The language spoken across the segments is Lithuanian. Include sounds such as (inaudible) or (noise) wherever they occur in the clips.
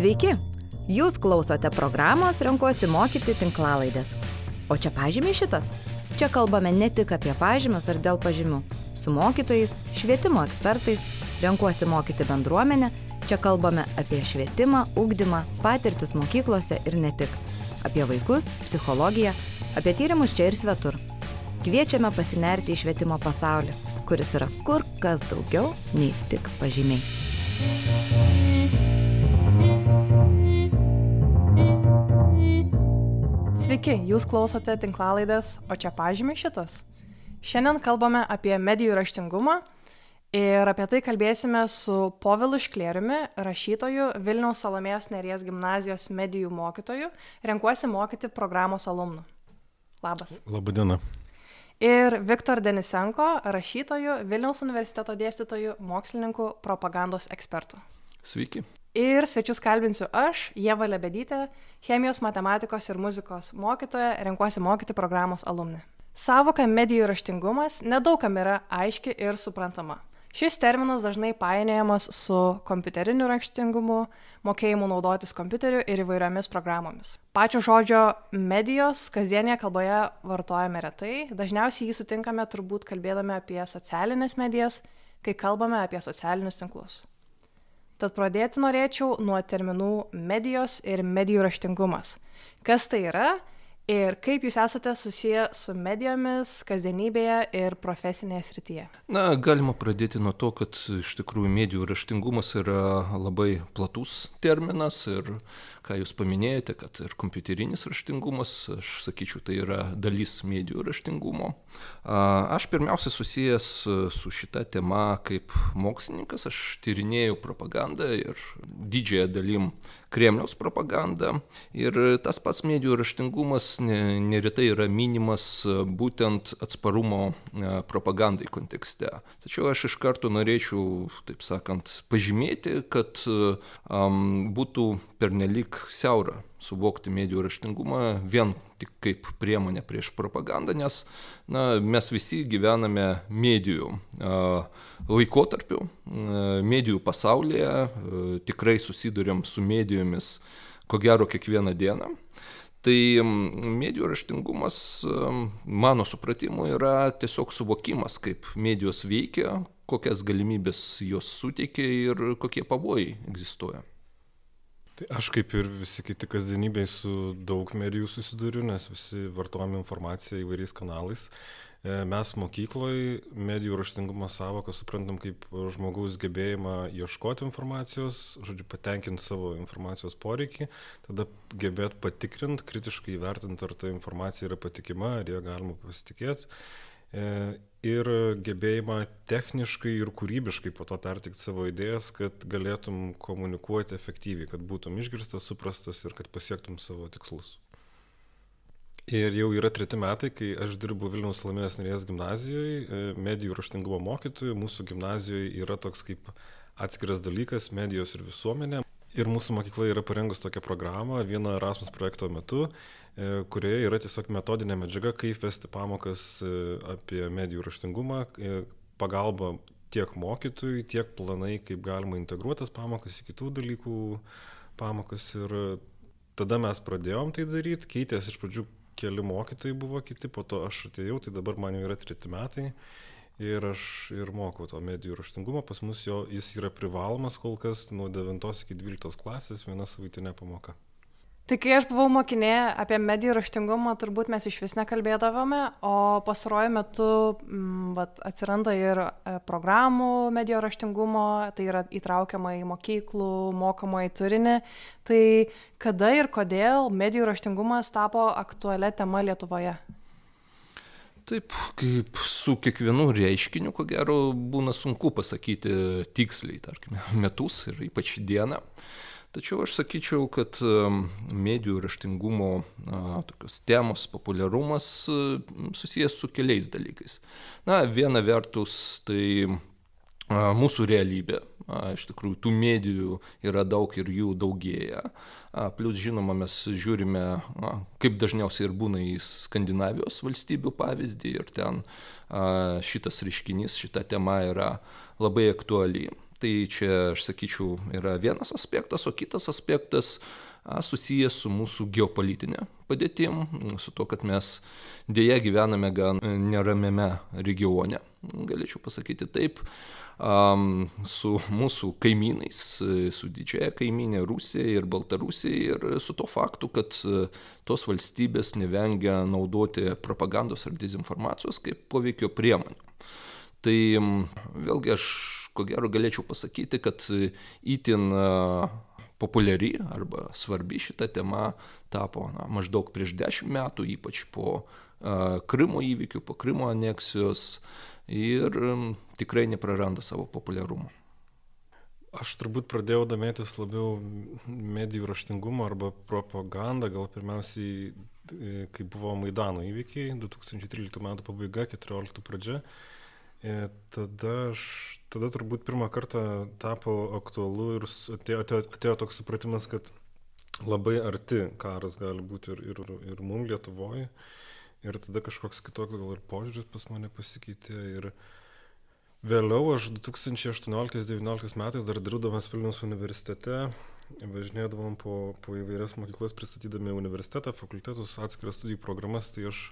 Sveiki! Jūs klausote programos Renkuosi mokyti tinklalaidės. O čia pažymiai šitas. Čia kalbame ne tik apie pažymius ar dėl pažymių. Su mokytojais, švietimo ekspertais, renkuosi mokyti bendruomenę. Čia kalbame apie švietimą, ugdymą, patirtis mokyklose ir ne tik. Apie vaikus, psichologiją, apie tyrimus čia ir svetur. Kviečiame pasinerti į švietimo pasaulį, kuris yra kur kas daugiau nei tik pažymiai. Sveiki, jūs klausote tinklalaidės, o čia pažymė šitas. Šiandien kalbame apie medijų raštingumą ir apie tai kalbėsime su Povilu Šklėriumi, rašytoju Vilniaus Salomėjos Neries gimnazijos medijų mokytoju, renkuosi mokyti programos alumnų. Labas. Labadiena. Ir Viktor Denisenko, rašytoju, Vilniaus universiteto dėstytoju, mokslininku, propagandos ekspertu. Sveiki. Ir svečius kalbinsiu aš, Jeva Lebedytė, chemijos, matematikos ir muzikos mokytoja, renkuosi mokyti programos alumni. Savoka medijų raštingumas nedaugam yra aiški ir suprantama. Šis terminas dažnai painiojamas su kompiuteriniu raštingumu, mokėjimu naudotis kompiuteriu ir įvairiomis programomis. Pačio žodžio medijos kasdienėje kalboje vartojame retai, dažniausiai jį sutinkame turbūt kalbėdami apie socialinės medijas, kai kalbame apie socialinius tinklus. Tad pradėti norėčiau nuo terminų medijos ir medijų raštingumas. Kas tai yra ir kaip jūs esate susiję su medijomis kasdienybėje ir profesinėje srityje? Na, galima pradėti nuo to, kad iš tikrųjų medijų raštingumas yra labai platus terminas ir ką jūs paminėjote, kad ir kompiuterinis raštingumas, aš sakyčiau, tai yra dalis medijų raštingumo. Aš pirmiausia susijęs su šita tema kaip mokslininkas, aš tyrinėjau propagandą ir didžiąją dalim Kremliaus propagandą. Ir tas pats medijų raštingumas neretai yra minimas būtent atsparumo propagandai kontekste. Tačiau aš iš karto norėčiau, taip sakant, pažymėti, kad um, būtų pernelik siaura suvokti medijų raštingumą vien tik kaip priemonę prieš propagandą, nes na, mes visi gyvename medijų laikotarpiu, medijų pasaulyje, tikrai susidurėm su medijomis ko gero kiekvieną dieną. Tai medijų raštingumas, mano supratimu, yra tiesiog suvokimas, kaip medijos veikia, kokias galimybės jos suteikia ir kokie pavojai egzistuoja. Tai aš kaip ir visi kiti kasdienybėj su daug medijų susiduriu, nes visi vartojame informaciją įvairiais kanalais. E, mes mokykloje medijų raštingumo savoką suprantam kaip žmogaus gebėjimą ieškoti informacijos, žodžiu, patenkinti savo informacijos poreikį, tada gebėt patikrinti, kritiškai įvertinti, ar ta informacija yra patikima, ar ją galima pasitikėti e, ir gebėjimą techniškai ir kūrybiškai po to perteikti savo idėjas, kad galėtum komunikuoti efektyviai, kad būtum išgirstas, suprastas ir kad pasiektum savo tikslus. Ir jau yra treti metai, kai aš dirbu Vilniaus Lamės Nerės gimnazijoje, medijų raštingumo mokytojų. Mūsų gimnazijoje yra toks kaip atskiras dalykas - medijos ir visuomenė. Ir mūsų mokykla yra parengus tokią programą vieno Erasmus projekto metu, kurioje yra tiesiog metodinė medžiaga, kaip vesti pamokas e, apie medijų raštingumą, e, pagalba tiek mokytojui, tiek planai, kaip galima integruotas pamokas į kitų dalykų pamokas. Ir tada mes pradėjom tai daryti, keitės iš pradžių keli mokytojai buvo kiti, po to aš atėjau, tai dabar man jau yra treti metai. Ir aš ir mokau to medijų raštingumo, pas mus jo, jis yra privalomas kol kas nuo 9 iki 12 klasės, viena savaitinė pamoka. Tai kai aš buvau mokinė apie medijų raštingumą, turbūt mes iš vis nekalbėdavome, o pastaruoju metu m, mm, vat, atsiranda ir e, programų medijų raštingumo, tai yra įtraukiama į mokyklų, mokama į turinį. Tai kada ir kodėl medijų raštingumas tapo aktualią temą Lietuvoje? Taip, kaip su kiekvienu reiškiniu, ko gero, būna sunku pasakyti tiksliai, tarkime, metus ir ypač dieną. Uh, Tačiau aš sakyčiau, kad medijų raštingumo tokios temos populiarumas susijęs su keliais dalykais. Na, viena vertus tai mūsų realybė. Iš tikrųjų, tų medijų yra daug ir jų daugėja. Plus, žinoma, mes žiūrime, kaip dažniausiai ir būna į Skandinavijos valstybių pavyzdį ir ten šitas reiškinys, šita tema yra labai aktuali. Tai čia, aš sakyčiau, yra vienas aspektas, o kitas aspektas susijęs su mūsų geopolitinė padėtim, su to, kad mes dėja gyvename gan neramiame regione, galėčiau pasakyti taip, su mūsų kaimynais, su didžiaja kaiminė Rusija ir Baltarusija ir su to faktu, kad tos valstybės nevengia naudoti propagandos ar dezinformacijos kaip poveikio priemonių. Tai vėlgi aš ko gero galėčiau pasakyti, kad įtin populiari arba svarbi šita tema tapo na, maždaug prieš dešimt metų, ypač po uh, Krymo įvykių, po Krymo aneksijos ir um, tikrai nepraranda savo populiarumo. Aš turbūt pradėjau domėtis labiau medijų raštingumo arba propaganda, gal pirmiausiai, kai buvo Maidano įvykiai, 2013 metų pabaiga, 2014 pradžia. Ir tada aš, tada turbūt pirmą kartą tapo aktualu ir atėjo, atėjo, atėjo toks supratimas, kad labai arti karas gali būti ir, ir, ir mums Lietuvoje. Ir tada kažkoks kitoks gal ir požiūris pas mane pasikeitė. Ir vėliau aš 2018-2019 metais dar dirbdamas Vilnius universitete važinėdavom po, po įvairias mokyklas pristatydami universitetą, fakultetus, atskiras studijų programas, tai aš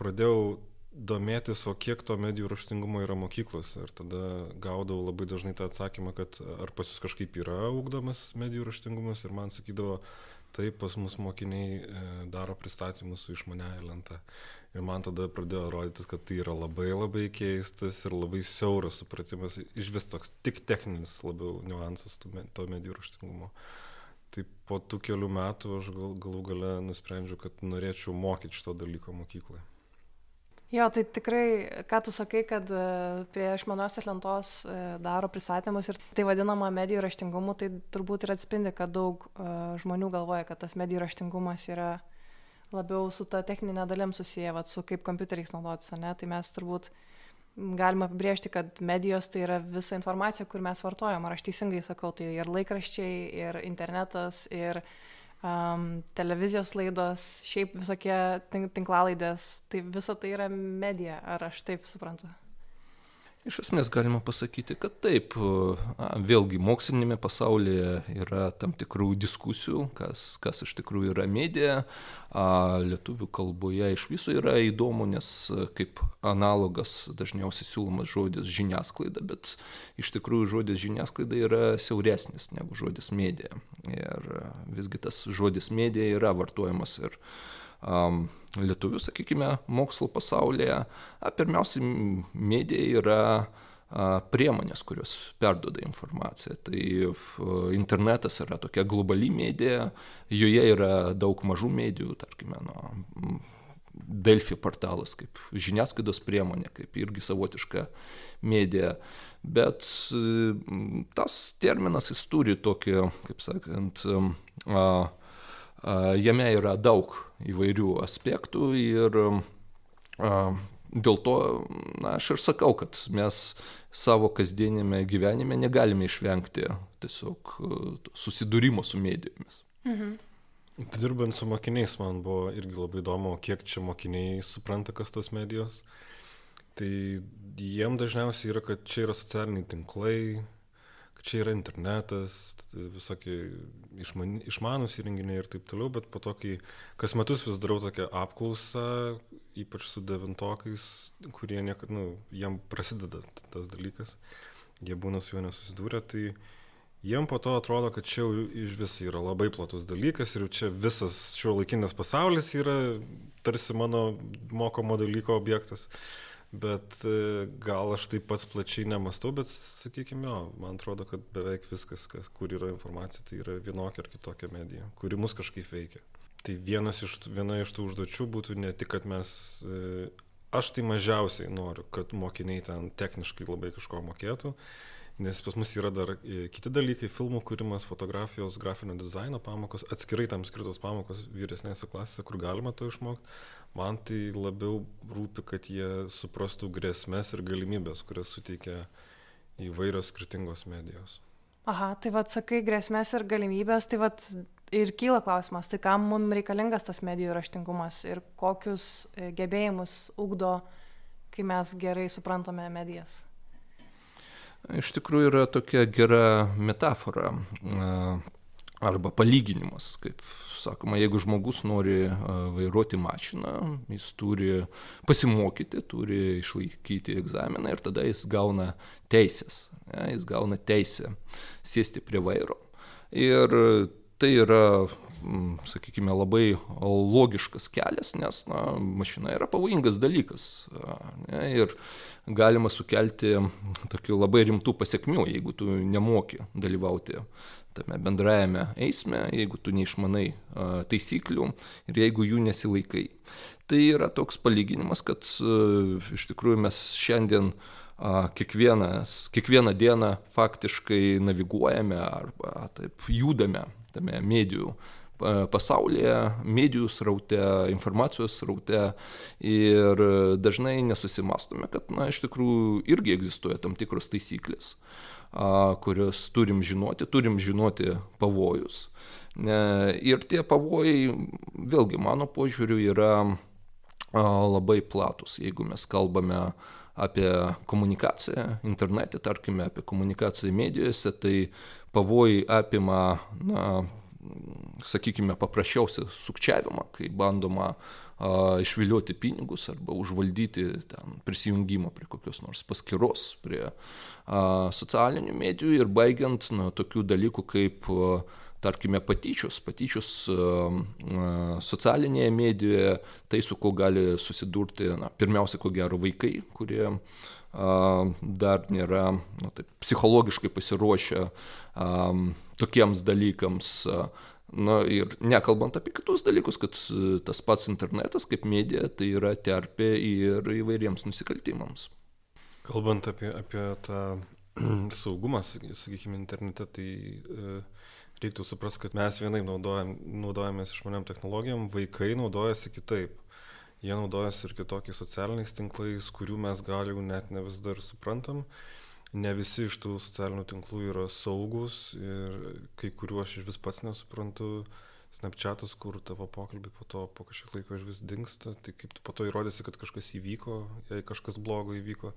pradėjau domėtis, o kiek to medijų raštingumo yra mokyklose. Ir tada gaudavau labai dažnai tą atsakymą, kad ar pas jūs kažkaip yra ugdomas medijų raštingumas ir man sakydavo, taip pas mus mokiniai e, daro pristatymus su išmaniaja lenta. Ir man tada pradėjo rodytis, kad tai yra labai labai keistas ir labai siauras supratimas, iš vis toks tik techninis labiau niuansas to medijų raštingumo. Tai po tų kelių metų aš gal, galų gale nusprendžiau, kad norėčiau mokyti šito dalyko mokykloje. Jo, tai tikrai, ką tu sakai, kad e, prie išmaniosios lentos e, daro pristatymus ir tai vadinama medijų raštingumu, tai turbūt ir atspindi, kad daug e, žmonių galvoja, kad tas medijų raštingumas yra labiau su ta techninė dalim susiję, vat, su kaip kompiuteriais naudotis, ne? Tai mes turbūt galime apibriežti, kad medijos tai yra visa informacija, kur mes vartojam. Ar aš teisingai sakau, tai ir laikraščiai, ir internetas, ir uh, um, televizijos laidos, šiaip visokie tinklalaidės, tai visa tai yra medija, ar aš taip suprantu? Iš esmės galima pasakyti, kad taip, vėlgi mokslinėme pasaulyje yra tam tikrų diskusijų, kas, kas iš tikrųjų yra medija, lietuvių kalboje iš viso yra įdomu, nes kaip analogas dažniausiai siūlomas žodis žiniasklaida, bet iš tikrųjų žodis žiniasklaida yra siauresnis negu žodis medija. Ir visgi tas žodis medija yra vartojamas ir um, lietuvių, sakykime, mokslo pasaulyje, pirmiausiai medija yra priemonės, kurios perdoda informaciją. Tai internetas yra tokia globali medija, joje yra daug mažų medijų, tarkime, nuo Delfi portalas kaip žiniasklaidos priemonė, kaip irgi savotiška medija. Bet tas terminas jis turi tokį, kaip sakant, a, Jame yra daug įvairių aspektų ir dėl to na, aš ir sakau, kad mes savo kasdienėme gyvenime negalime išvengti tiesiog susidūrimo su medijomis. Mhm. Dirbant su mokiniais, man buvo irgi labai įdomu, kiek čia mokiniai supranta, kas tos medijos. Tai jiem dažniausiai yra, kad čia yra socialiniai tinklai, čia yra internetas, visokie išman, išmanus įrenginiai ir taip toliau, bet po to, kai kas metus vis darau tokią apklausą, ypač su devintokais, kurie niekada, nu, jiem prasideda tas dalykas, jie būna su juo nesusidūrę, tai jiem po to atrodo, kad čia iš vis yra labai platus dalykas ir čia visas šio laikinis pasaulis yra tarsi mano mokomo dalyko objektas. Bet e, gal aš taip pats plačiai nemastau, bet sakykime, jo, man atrodo, kad beveik viskas, kas, kur yra informacija, tai yra vienokia ar kitokia medija, kuri mus kažkaip veikia. Tai vienas iš, viena iš tų užduočių būtų ne tik, kad mes, e, aš tai mažiausiai noriu, kad mokiniai ten techniškai labai kažko mokėtų, nes pas mus yra dar e, kiti dalykai - filmų kūrimas, fotografijos, grafinio dizaino pamokos, atskirai tam skirtos pamokos vyresnėse klasėse, kur galima to išmokti. Man tai labiau rūpi, kad jie suprastų grėsmės ir galimybės, kurias suteikia įvairios skirtingos medijos. Aha, tai vad sakai grėsmės ir galimybės, tai vad ir kyla klausimas, tai kam mums reikalingas tas medijų raštingumas ir kokius e, gebėjimus ugdo, kai mes gerai suprantame medijas. Iš tikrųjų yra tokia gera metafora arba palyginimas, kaip sakoma, jeigu žmogus nori vairuoti mašiną, jis turi pasimokyti, turi išlaikyti egzaminą ir tada jis gauna teisės, jis gauna teisę sėsti prie vairo. Ir tai yra sakykime, labai logiškas kelias, nes na, mašina yra pavojingas dalykas. Ne, ir galima sukelti tokių labai rimtų pasiekmių, jeigu tu nemoki dalyvauti tame bendrajame eisme, jeigu tu neišmanai taisyklių ir jeigu jų nesilaikai. Tai yra toks palyginimas, kad iš tikrųjų mes šiandien kiekvienas, kiekvieną dieną faktiškai naviguojame arba taip judame tame medijų pasaulyje, medijų sraute, informacijos sraute ir dažnai nesusimastome, kad, na, iš tikrųjų irgi egzistuoja tam tikros taisyklės, kurios turim žinoti, turim žinoti pavojus. Ir tie pavojai, vėlgi, mano požiūriu, yra labai platus, jeigu mes kalbame apie komunikaciją internete, tarkime, apie komunikaciją medijose, tai pavojai apima na, sakykime, paprasčiausią sukčiavimą, kai bandoma a, išvilioti pinigus arba užvaldyti ten, prisijungimą prie kokios nors paskiros, prie a, socialinių medijų ir baigiant nuo tokių dalykų kaip a, tarkime, patyčius, patyčius socialinėje medijoje, tai su kuo gali susidurti, na, pirmiausia, ko gero vaikai, kurie dar nėra nu, taip, psichologiškai pasiruošę tokiems dalykams. Na ir nekalbant apie kitus dalykus, kad tas pats internetas kaip medija tai yra terpė ir įvairiems nusikaltimams. Kalbant apie, apie tą (clears throat) saugumą, sakykime, internete, tai e, reiktų suprasti, kad mes vienai naudojam, naudojamės išmaniam technologijom, vaikai naudojasi kitaip. Jie naudojasi ir kitokiais socialiniais tinklais, kurių mes gal jau net ne vis dar suprantam. Uh, ne visi iš tų socialinių tinklų yra saugūs ir kai kuriuo aš vis pats nesuprantu. Snapchatas, kur tavo pokalbiai po to po kažkiek laiko iš vis dinksta, tai kaip tu po to įrodysi, kad kažkas įvyko, jei kažkas blogo įvyko.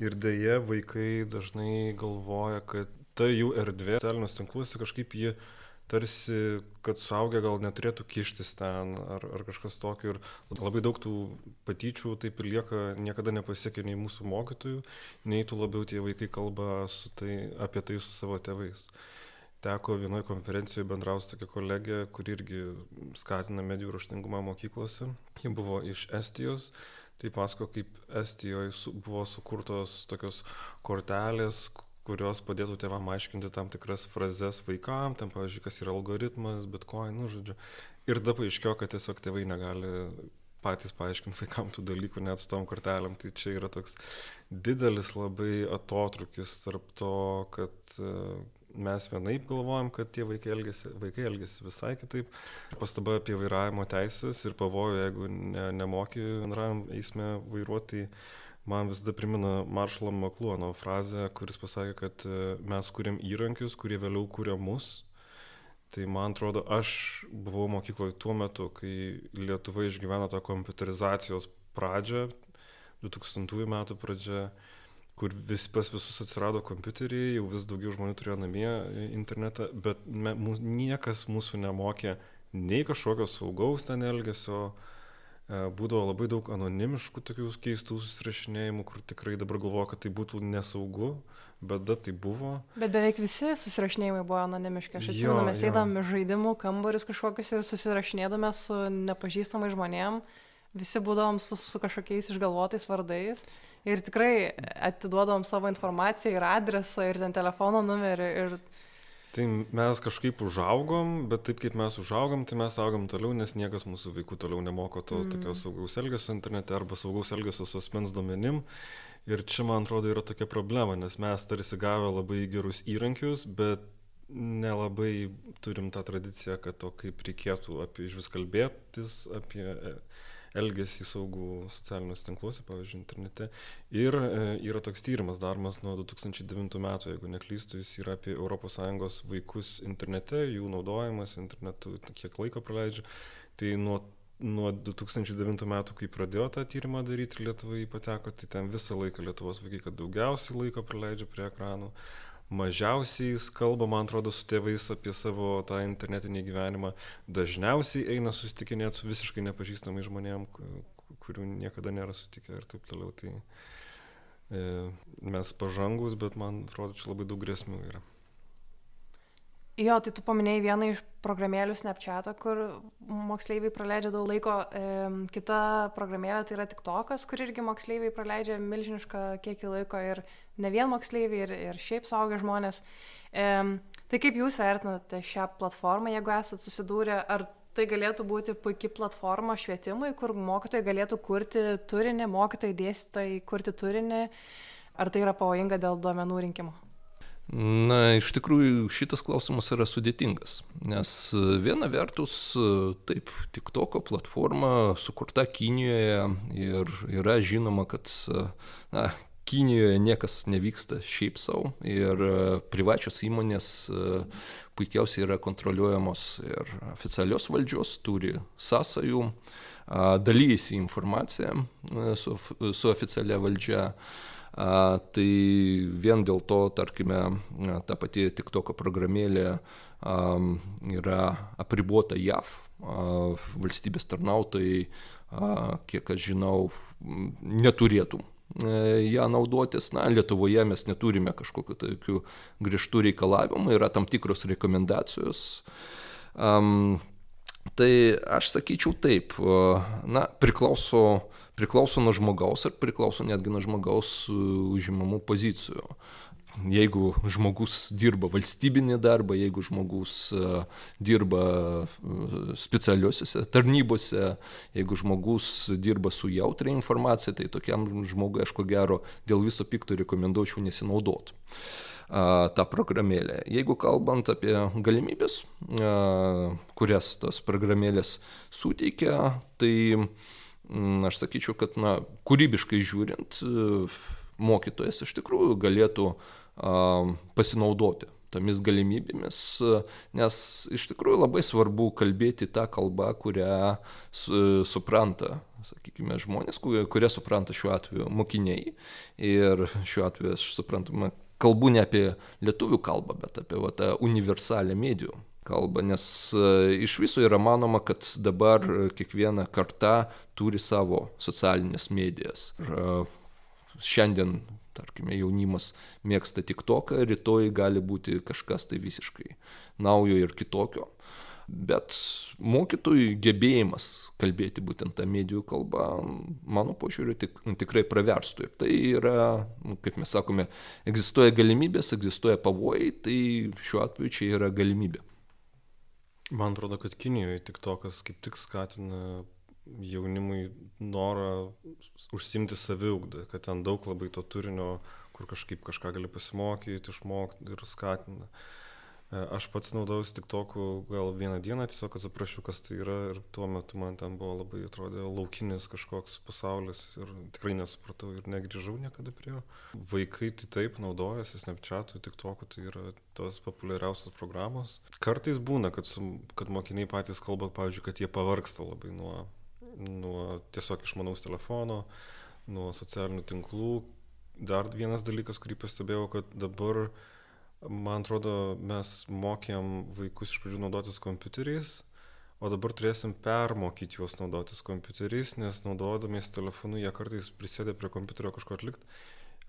Ir dėje vaikai dažnai galvoja, kad ta jų erdvė socialiniuose tinkluose kažkaip jie tarsi, kad suaugę gal neturėtų kištis ten ar, ar kažkas tokio. Ir labai daug tų patyčių taip ir lieka, niekada nepasiekia nei mūsų mokytojų, nei tų labiau tie vaikai kalba tai, apie tai su savo tėvais. Teko vienoje konferencijoje bendrauti tokia kolegė, kuri irgi skatina medijų raštingumą mokyklose. Ji buvo iš Estijos. Tai pasako, kaip Estijoje buvo sukurtos tokios kortelės, kurios padėtų tėvam aiškinti tam tikras frazes vaikam, ten, pavyzdžiui, kas yra algoritmas, bitcoin, nu, žodžiu. Ir tada paaiškėjo, kad tiesiog tėvai negali patys paaiškinti vaikam tų dalykų net su tom kortelėm. Tai čia yra toks didelis labai atotrukis tarp to, kad e, mes vienaip galvojam, kad tie vaikai elgesi, vaikai elgesi visai kitaip. Pastaba apie vairavimo teisės ir pavojų, jeigu ne, nemoki bendrajam eisme vairuoti. Tai man visada primena Maršalo Makluono frazę, kuris pasakė, kad e, mes kuriam įrankius, kurie vėliau kuria mus. Tai man atrodo, aš buvau mokykloje tuo metu, kai Lietuva išgyveno tą kompiuterizacijos pradžią, 2000 metų pradžią, kur vis pas visus atsirado kompiuteriai, jau vis daugiau žmonių turėjo namie internetą, bet me, mūs, niekas mūsų nemokė nei kažkokio saugaus ten elgesio, uh, E, būdavo labai daug anonimiškų tokių keistų susirašinėjimų, kur tikrai dabar galvoju, kad tai būtų nesaugu, bet da tai buvo. Bet beveik visi susirašinėjimai buvo anonimiški. Aš atsimenu, mes eidami žaidimų kambarius kažkokius ir susirašinėdame su nepažįstamai žmonėm, visi būdavom su, su kažkokiais išgalvotais vardais. Ir tikrai atiduodom savo informaciją ir adresą, ir ten telefono numerį. Ir Tai mes kažkaip užaugom, bet taip kaip mes užaugom, tai mes augom toliau, nes niekas mūsų vaikų toliau nemoko to mm. tokio saugaus elgesio internete arba saugaus elgesio su asmens duomenim. Ir čia, man atrodo, yra tokia problema, nes mes tarsi gavę labai gerus įrankius, bet nelabai turim tą tradiciją, kad to kaip reikėtų apie iš vis kalbėtis, apie elgesį saugų socialiniuose tinkluose, pavyzdžiui, internete. Ir e, yra toks tyrimas daromas nuo 2009 metų, jeigu neklystu, jis yra apie ES vaikus internete, jų naudojimas internetu, kiek laiko praleidžia. Tai nuo nuo 2009 metų, kai pradėjo tą tyrimą daryti, Lietuvai pateko, tai ten visą laiką Lietuvos vaikai, kad daugiausiai laiko praleidžia prie ekranų, mažiausiai kalba, man atrodo, su tėvais apie savo tą internetinį gyvenimą, dažniausiai eina susitikinėti su visiškai nepažįstamai žmonėm, kurių niekada nėra sutikę ir taip toliau. Tai e, mes pažangus, bet man atrodo, čia labai daug grėsmių yra. Jo, tai tu paminėjai vieną iš programėlių Snapchat'ą, kur moksleiviai praleidžia daug laiko. E, kita programėlė tai yra TikTokas, kur irgi moksleiviai praleidžia milžinišką kiekį laiko ir ne vien moksleiviai, ir, ir šiaip suaugę žmonės. E, tai kaip jūs vertinate šią platformą, jeigu esate susidūrę, ar tai galėtų būti puikia platforma švietimui, kur mokytojai galėtų kurti turinį, mokytojai dėstytojai kurti turinį, ar tai yra pavojinga dėl duomenų rinkimo? Na, iš tikrųjų šitas klausimas yra sudėtingas, nes viena vertus, taip, TikToko platforma sukurta Kinijoje ir yra žinoma, kad na, Kinijoje niekas nevyksta šiaip savo ir privačios įmonės puikiausiai yra kontroliuojamos ir oficialios valdžios, turi sąsajų, dalyjasi informaciją su, su oficialia valdžia tai vien dėl to, tarkime, ta pati TikToko programėlė yra apribuota JAV, valstybės tarnautojai, kiek aš žinau, neturėtų e, ją naudotis. Na, Lietuvoje mes neturime kažkokiu tokiu griežtų reikalavimų, yra tam tikros rekomendacijos. Um, tai aš sakyčiau taip, na, priklauso priklauso nuo žmogaus ir priklauso netgi nuo žmogaus e, užimamų pozicijų. Jeigu žmogus dirba valstybinį darbą, jeigu žmogus e, dirba e, specialiuosiuose tarnybose, jeigu žmogus dirba su jautria informacija, tai tokiam žmogui aš ko gero dėl viso pikto rekomenduočiau nesinaudoti tą programėlę. Jeigu kalbant apie galimybės, kurias tas programėlės suteikia, tai Mm, aš sakyčiau, kad na, kūrybiškai žiūrint, mokytojas iš tikrųjų galėtų pasinaudoti tomis galimybėmis, nes iš tikrųjų labai svarbu kalbėti tą kalbą, kurią su, supranta, sakykime, žmonės, kurie, kurie supranta šiuo atveju mokiniai. Ir šiuo atveju aš suprantu, kalbu ne apie lietuvių kalbą, bet apie va, tą universalią medijų kalbą, nes e, iš viso yra manoma, kad dabar kiekviena karta turi savo socialinės medijas. Ir e, šiandien, tarkime, jaunimas mėgsta tik toką, rytoj gali būti kažkas tai visiškai naujo ir kitokio. Bet mokytojų gebėjimas kalbėti būtent tą medijų kalbą, mano požiūriu, tik, tikrai praverstų. Ir tai yra, kaip mes sakome, egzistuoja galimybės, egzistuoja pavojai, tai šiuo atveju čia yra galimybė. Man atrodo, kad Kinijoje tik tokas kaip tik skatina jaunimui norą užsimti saviugdą, kad ten daug labai to turinio, kur kažkaip kažką gali pasimokyti, išmokti ir skatina. E, aš pats naudojausi tik toku gal vieną dieną, tiesiog atsiprašiau, kas tai yra ir tuo metu man ten buvo labai, atrodė, laukinis kažkoks pasaulis ir tikrai nesupratau ir negrįžau niekada prie jo. Vaikai tai taip naudojasi, Snapchat'u, tik toku, tai yra tos populiariausios programos. Kartais būna, kad, su, kad mokiniai patys kalba, pavyzdžiui, kad jie pavarksta labai nuo, nuo tiesiog išmanaus telefono, nuo socialinių tinklų. Dar vienas dalykas, kurį pastebėjau, kad dabar man atrodo, mes mokėm vaikus iš pradžių naudotis kompiuteriais, o dabar turėsim permokyti juos naudotis kompiuteriais, nes naudodamiesi telefonu jie kartais prisėdė prie kompiuterio kažko atlikti.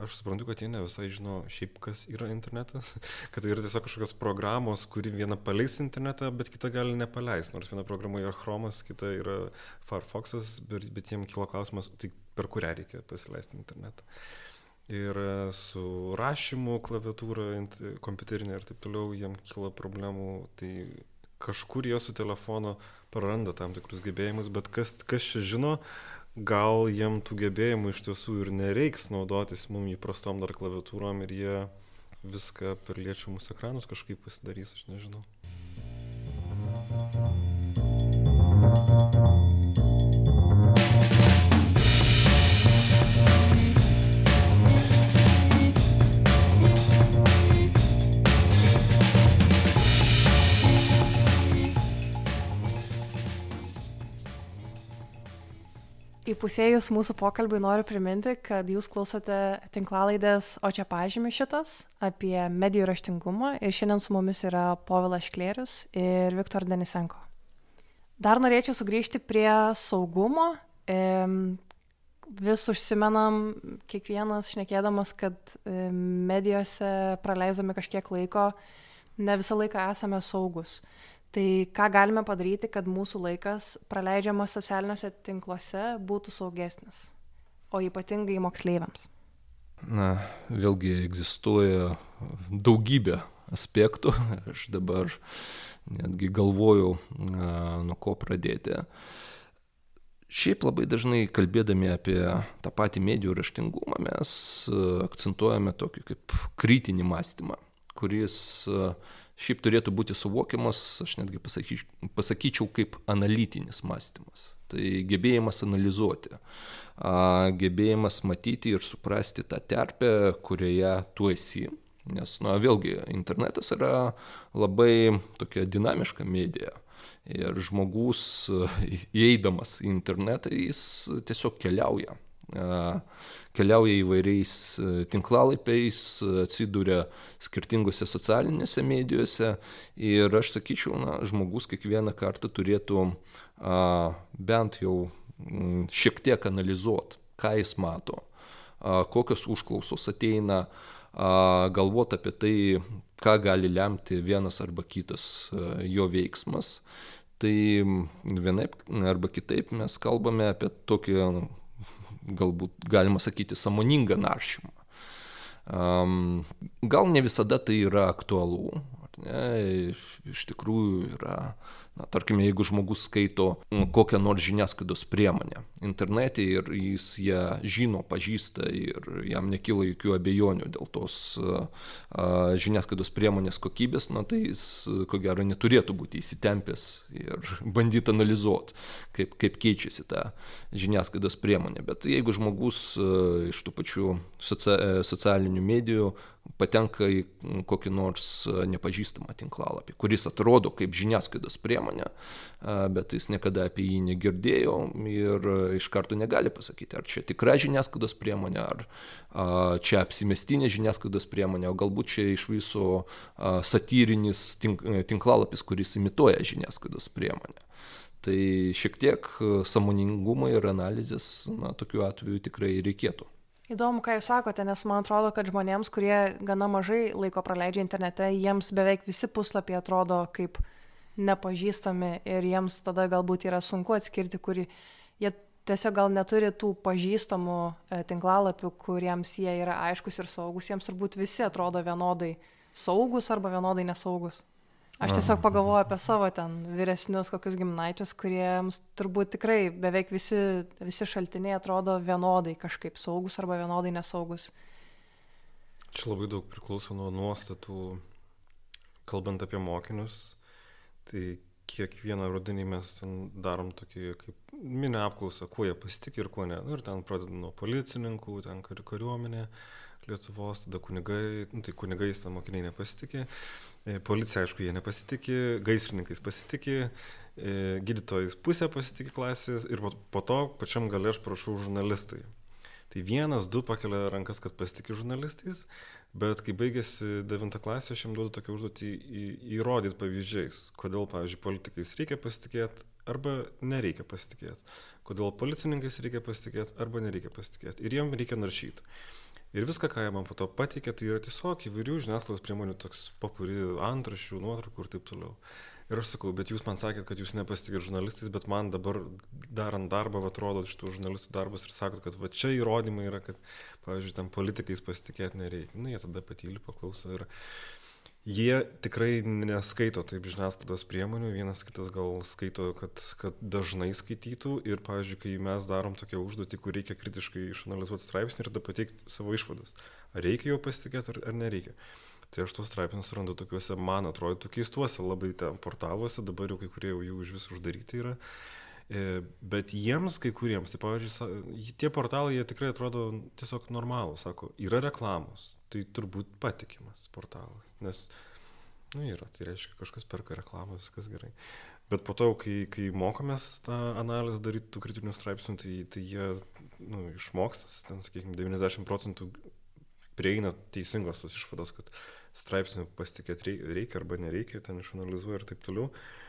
Aš suprantu, kad jie ne visai žino šiaip, kas yra internetas, (laughs) kad tai yra tiesiog kažkokios programos, kuri viena paleis internetą, bet kita gali nepaleisti. Nors viena programa yra Chromas, kita yra Firefoxas, bet, bet jiems kilo klausimas, tai per kurią reikia pasileisti internetą. Uh, ir e, su rašymu klaviatūra kompiuterinė ir taip toliau jiem kyla problemų, tai kažkur jie su telefonu praranda tam tikrus gebėjimus, bet kas, kas čia žino, gal jiem tų gebėjimų iš tiesų ir nereiks naudotis mum įprastom dar klaviatūrom ir jie viską per liečiamus ekranus kažkaip pasidarys, aš nežinau. Įpusėjus mūsų pokalbį noriu priminti, kad jūs klausote tinklalaidės O čia pažymi šitas apie medijų raštingumą ir šiandien su mumis yra Povilas Šklėrius ir Viktor Denisenko. Dar norėčiau sugrįžti prie saugumo. Vis užsimenam, kiekvienas šnekėdamas, kad medijose praleisdami kažkiek laiko, ne visą laiką esame saugus. Tai ką galime padaryti, kad mūsų laikas praleidžiamas socialiniuose tinkluose būtų saugesnis, o ypatingai moksleiviams? Na, vėlgi egzistuoja daugybė aspektų. Aš dabar netgi galvojau, nuo ko pradėti. Šiaip labai dažnai kalbėdami apie tą patį medijų raštingumą mes akcentuojame tokį kaip kritinį mąstymą, kuris šiaip turėtų būti suvokiamas, aš netgi pasakyčiau, pasakyčiau kaip analitinis mąstymas. Tai gebėjimas analizuoti, gebėjimas matyti ir suprasti tą terpę, kurioje tu esi Nes, na, vėlgi, internetas yra labai tokia dinamiška medija. Ir žmogus, įeidamas į internetą, jis tiesiog keliauja. Keliauja įvairiais tinklalapiais, atsiduria skirtingose socialinėse medijose. Ir aš sakyčiau, na, žmogus kiekvieną kartą turėtų bent jau šiek tiek analizuoti, ką jis mato, kokios užklausos ateina galvoti apie tai, ką gali lemti vienas arba kitas jo veiksmas. Tai vienaip arba kitaip mes kalbame apie tokį, galbūt galima sakyti, samoningą naršymą. Gal ne visada tai yra aktualu, ne, iš tikrųjų yra na tarkime jeigu žmogus skaito kokią nors žiniasklaidos priemonę internete ir jis ją žino pažįsta ir jam nekyla jokių abejonių dėl tos žiniasklaidos priemonės kokybės na tai jis ko gero neturėtų būti įsitempęs ir (laughs) bandyt analizuot kaip kaip keičiasi ta žiniasklaidos priemonė. Bet jeigu žmogus iš tų pačių socia socialinių medijų patenka į kokį nors nepažįstamą tinklalapį, kuris atrodo kaip žiniasklaidos priemonė, bet jis niekada apie jį negirdėjo ir iš karto negali pasakyti, ar čia tikra žiniasklaidos priemonė, ar čia apsimestinė žiniasklaidos priemonė, o galbūt čia iš viso satyrinis tink, tinklalapis, kuris imituoja žiniasklaidos priemonę. Tai šiek tiek samoningumo ir analizės, na, tokiu atveju tikrai reikėtų. Įdomu, ką Jūs sakote, nes man atrodo, kad žmonėms, kurie gana mažai laiko praleidžia internete, jiems beveik visi puslapiai atrodo kaip nepažįstami ir jiems tada galbūt yra sunku atskirti, kurį jie tiesiog gal neturi tų pažįstamų e, tinklalapių, kuriems jie yra aiškus ir saugus, jiems turbūt visi atrodo vienodai saugus arba vienodai nesaugus. Aš tiesiog pagalvoju apie savo ten vyresnius kokius gimnaičius, kuriems turbūt tikrai beveik visi, visi šaltiniai atrodo vienodai kažkaip saugus arba vienodai nesaugus. Čia labai daug priklauso nuo nuostatų, kalbant apie mokinius. Tai kiekvieną rudenį mes ten darom tokį kaip mini apklausą, kuo jie pasitikė ir kuo ne. Nu, ir ten pradedam nuo policininkų, ten kariuomenė. Kar Lietuvos, tada kunigai, nu, tai kunigais ten mokiniai nepasitikė, e, policija aišku jie nepasitikė, gaisrininkais pasitikė, e, gydytojais pusė pasitikė klasės ir po to pačiam gale aš prašau žurnalistai. Tai vienas, du pakelia rankas, kad pasitikė žurnalistais, bet kai baigėsi 9 klasė, aš jam duodu tokią užduotį įrodyti pavyzdžiais, kodėl, pavyzdžiui, politikais reikia pasitikėti arba nereikia pasitikėti, kodėl policininkais reikia pasitikėti arba nereikia pasitikėti. Ir jiem reikia naršyti. Ir viską, ką jie man po to pateikė, tai yra tiesiog įvairių žiniasklaidos priemonių toks papuri antrašių, nuotraukų ir taip toliau. Ir aš sakau, bet jūs man sakėt, kad jūs nepasitikėt žurnalistais, bet man dabar darant darbą, atrodo, iš tų žurnalistų darbus ir sakot, kad va čia įrodymai yra, kad, pavyzdžiui, tam politikais pasitikėti nereikia. Na, nu, jie tada patyli paklauso ir, jie tikrai neskaito taip žiniasklaidos priemonių, vienas kitas gal skaito, kad, kad dažnai skaitytų ir, pavyzdžiui, kai mes darom tokią užduotį, kur reikia kritiškai išanalizuoti straipsnį ir tada pateikti savo išvadas, ar reikia jo pasitikėti ar, ar nereikia. Tai aš tos straipsnius randu tokiuose, man atrodo, keistuose labai ten portaluose, dabar jau kai kurie jau iš vis uždaryti yra. E, bet jiems, kai kuriems, tai pavyzdžiui, tie portalai, jie tikrai atrodo tiesiog normalūs, sako, yra reklamos, tai turbūt patikimas portalas nes, nu, yra, tai reiškia, kažkas perka reklamą, viskas gerai. Bet po to, kai, kai mokomės tą analizę daryti tų kritinių straipsnių, tai, tai jie nu, išmokstas, ten, sakykime, 90 procentų prieina teisingos tos išvados, kad straipsnių pasitikėti reikia arba nereikia, ten išanalizuoja ir taip toliau. E,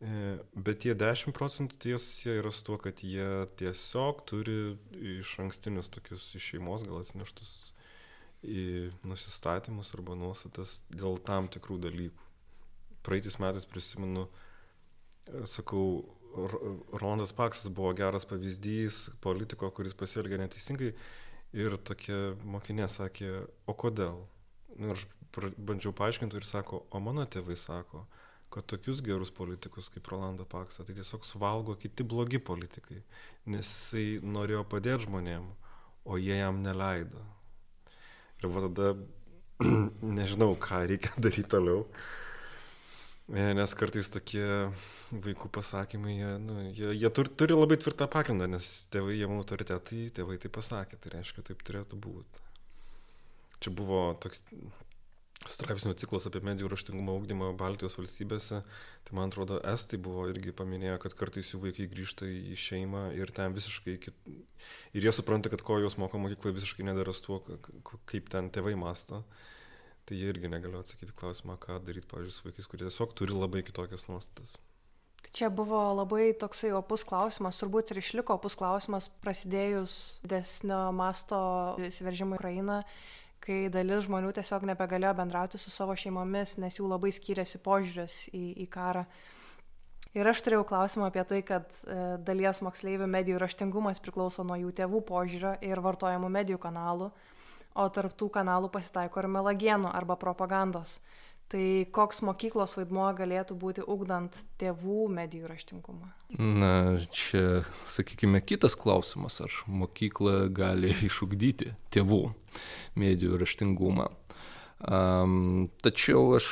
bet tie 10 procentų tie susiję yra su tuo, kad jie tiesiog turi iš ankstinius tokius iš šeimos gal atsineštus nusistatymus arba nuostatas dėl tam tikrų dalykų. Praeitais metais prisimenu, e, sakau, Rolandas Paksas buvo geras pavyzdys politiko, kuris pasielgė neteisingai ir tokia mokinė sakė, o kodėl? Nu, ir aš bandžiau paaiškinti ir sako, o mano tėvai sako, kad tokius gerus politikus kaip Rolando Paksą tai tiesiog suvalgo kiti blogi politikai, nes jisai norėjo padėti žmonėm, o jie jam neleido. Ir va tada (clears throat) nežinau, ką reikia (laughs) daryti toliau. E, nes kartais tokie vaikų pasakymai, jie, nu, jie, jie turi, turi labai tvirtą pagrindą, nes tėvai jiem autoritetai, tėvai tai pasakė, tai reiškia, taip turėtų būti. Čia buvo toks straipsnių ciklas apie medijų raštingumo ugdymą Baltijos valstybėse, tai man atrodo, estai buvo irgi paminėję, kad kartais jų vaikai grįžta į šeimą ir ten visiškai, kit... ir jie supranta, kad ko juos moko mokykla visiškai nedara su tuo, kaip ten tėvai masto. Tai jie irgi negaliu atsakyti klausimą, ką daryti, pavyzdžiui, su vaikais, kurie tiesiog turi labai kitokias nuostatas. Tai čia buvo labai toksai opus klausimas, turbūt ir išliko opus klausimas prasidėjus desnio masto įsiveržimui į Ukrainą kai dalis žmonių tiesiog nebegalėjo bendrauti su savo šeimomis, nes jų labai skiriasi požiūris į, į karą. Ir aš turėjau klausimą apie tai, kad e, dalies moksleivių medijų raštingumas priklauso nuo jų tėvų požiūrio ir vartojamų medijų kanalų, o tarptų kanalų pasitaiko ir melagienų arba propagandos. Tai koks mokyklos vaidmuo galėtų būti ugdant tėvų medijų raštingumą? Na, čia, sakykime, kitas klausimas, ar mokykla gali (laughs) išugdyti tėvų medijų raštingumą. Um, tačiau aš,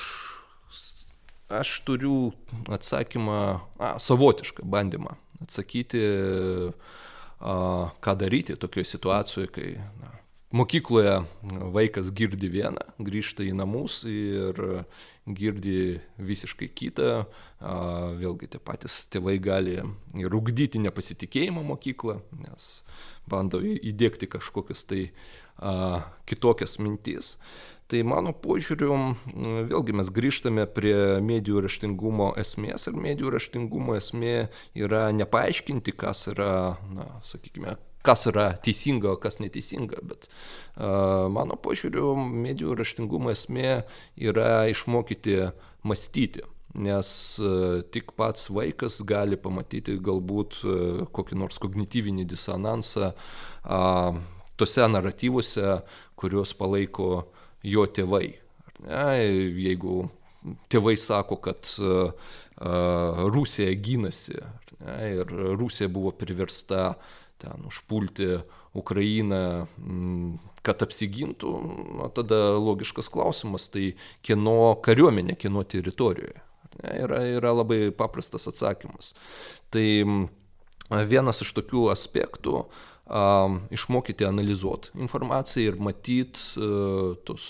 aš turiu atsakymą, a, savotišką bandymą atsakyti, a, ką daryti tokioje situacijoje, kai na, mokykloje vaikas girdi vieną, grįžta į namus ir girdi visiškai kitą, vėlgi tie patys tėvai gali ir ugdyti nepasitikėjimą mokyklą, nes bando įdėkti kažkokias tai kitokias mintis. Tai mano požiūriu, vėlgi mes grįžtame prie medijų raštingumo esmės ir medijų raštingumo esmė yra nepaaiškinti, kas yra, na, sakykime, kas yra teisinga, o kas neteisinga, bet uh, mano požiūriu, medijų raštingumo esmė yra išmokyti mąstyti, nes uh, tik pats vaikas gali pamatyti galbūt uh, kokį nors kognityvinį disonansą uh, tose naratyvuose, kuriuos palaiko jo tėvai. Ne, jeigu tėvai sako, kad uh, Rusija gynasi ne, ir Rusija buvo priversta ten užpulti Ukrainą, mm, kad apsigintų, na, tada logiškas klausimas, tai kieno kariuomenė, kieno teritorijoje. Yra, yra labai paprastas atsakymas. Tai mm, vienas iš tokių aspektų um, išmokyti analizuoti informaciją ir matyti uh, tos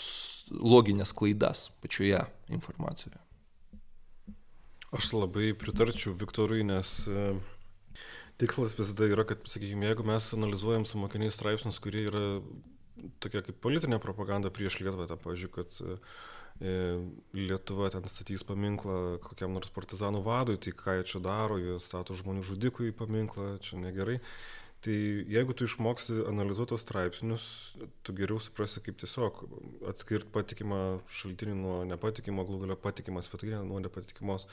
loginės klaidas pačioje informacijoje. Aš labai pritarčiau Viktorui, nes uh, tikslas visada yra, kad, sakykime, jeigu mes analizuojam su mokiniais straipsnius, kurie yra tokia kaip politinė propaganda prieš Lietuvą, tą, pavyzdžiui, kad e, Lietuva ten statys paminklą kokiam nors partizanų vadui, tai ką jie čia daro, jie stato žmonių žudikui paminklą, čia negerai. Tai jeigu tu išmoksi analizuotos straipsnius, tu geriau suprasi, kaip tiesiog atskirti patikimą šaltinį nuo nepatikimo, galų galia patikimą svetainę nuo nepatikimos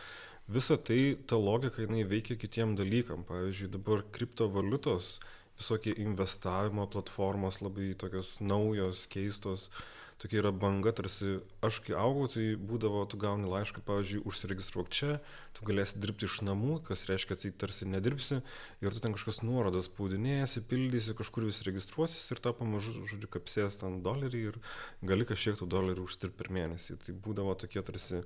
visa tai ta logika jinai veikia kitiem dalykam. Pavyzdžiui dabar kriptovaliutos visokie investavimo platformos labai tokios naujos keistos tokia yra banga tarsi aš kai augau tai būdavo tu gauni laišką pavyzdžiui užsiregistruok čia tu galėsi dirbti iš namų kas reiškia atseit tarsi nedirbsi ir tu ten kažkokias nuorodas spaudinėsi pildysi kažkur vis registruosis ir tau pamažu žodžiu kapsės ten doleriai ir gali kažkiek tų dolerių uždirbt per mėnesį. Tai būdavo tokie tarsi